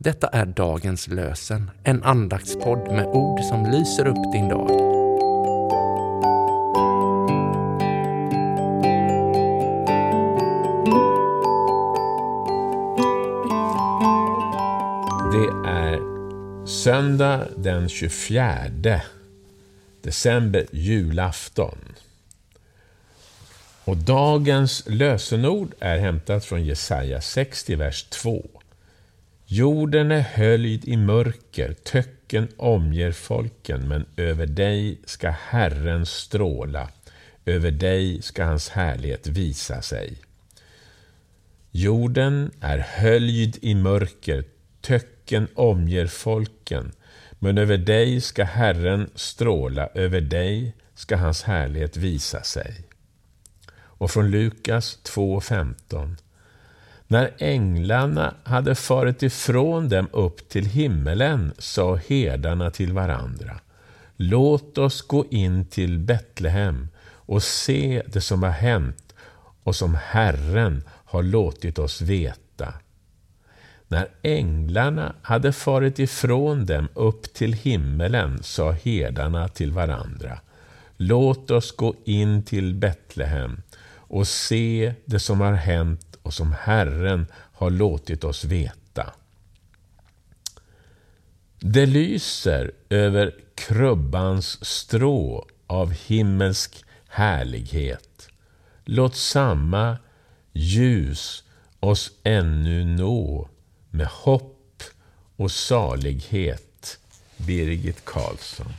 Detta är dagens lösen, en andaktspodd med ord som lyser upp din dag. Det är söndag den 24 december, julafton. Och dagens lösenord är hämtat från Jesaja 60, vers 2. Jorden är höljd i mörker, töcken omger folken, men över dig ska Herren stråla, över dig ska hans härlighet visa sig. Jorden är höljd i mörker, töcken omger folken, men över dig ska Herren stråla, över dig ska hans härlighet visa sig. Och från Lukas 2.15 när änglarna hade farit ifrån dem upp till himmelen sa herdarna till varandra Låt oss gå in till Betlehem och se det som har hänt och som Herren har låtit oss veta. När änglarna hade farit ifrån dem upp till himmelen sa herdarna till varandra Låt oss gå in till Betlehem och se det som har hänt och som Herren har låtit oss veta. Det lyser över krubbans strå av himmelsk härlighet. Låt samma ljus oss ännu nå med hopp och salighet. Birgit Karlsson.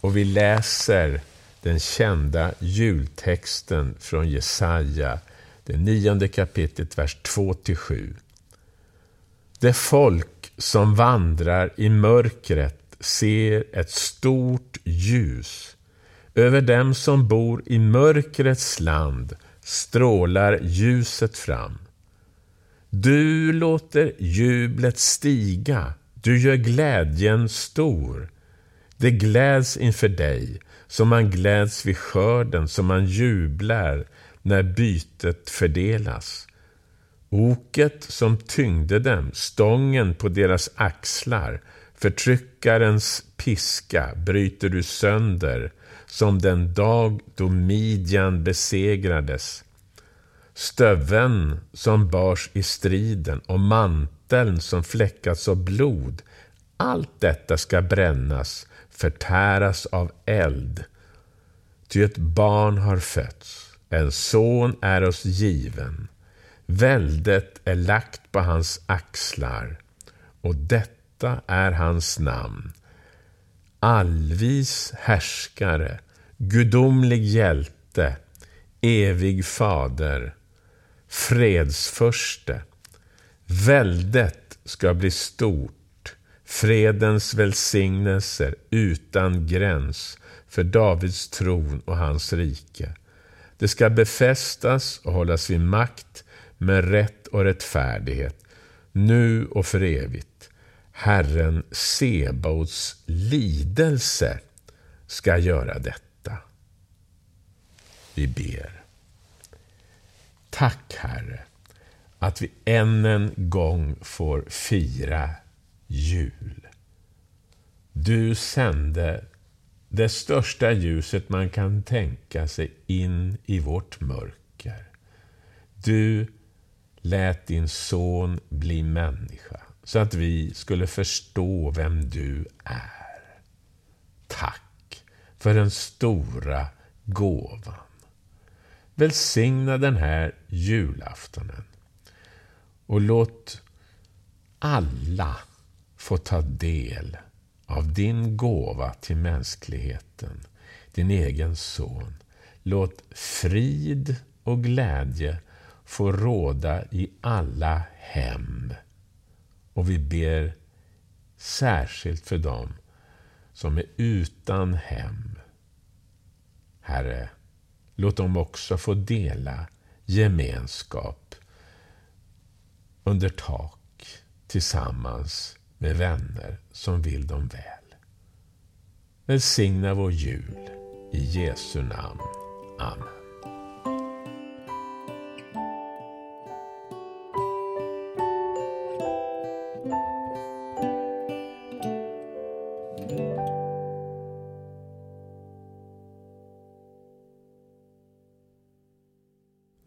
Och vi läser den kända jultexten från Jesaja det nionde kapitlet, vers 2-7. Det folk som vandrar i mörkret ser ett stort ljus. Över dem som bor i mörkrets land strålar ljuset fram. Du låter jublet stiga, du gör glädjen stor. Det gläds inför dig, som man gläds vid skörden, som man jublar när bytet fördelas. Oket som tyngde dem, stången på deras axlar, förtryckarens piska bryter du sönder som den dag då Midjan besegrades. Stöven som bars i striden och manteln som fläckats av blod, allt detta ska brännas, förtäras av eld. Ty ett barn har fötts en son är oss given. Väldet är lagt på hans axlar och detta är hans namn. Allvis härskare, gudomlig hjälte, evig fader, fredsförste. Väldet ska bli stort, fredens välsignelser utan gräns för Davids tron och hans rike. Det ska befästas och hållas vid makt med rätt och rättfärdighet, nu och för evigt. Herren Sebaots lidelse ska göra detta. Vi ber. Tack, Herre, att vi än en gång får fira jul. Du sände det största ljuset man kan tänka sig in i vårt mörker. Du lät din son bli människa så att vi skulle förstå vem du är. Tack för den stora gåvan. Välsigna den här julaftonen och låt alla få ta del av din gåva till mänskligheten, din egen son. Låt frid och glädje få råda i alla hem. Och vi ber särskilt för dem som är utan hem. Herre, låt dem också få dela gemenskap under tak tillsammans med vänner som vill dem väl. Välsigna vår jul. I Jesu namn. Amen.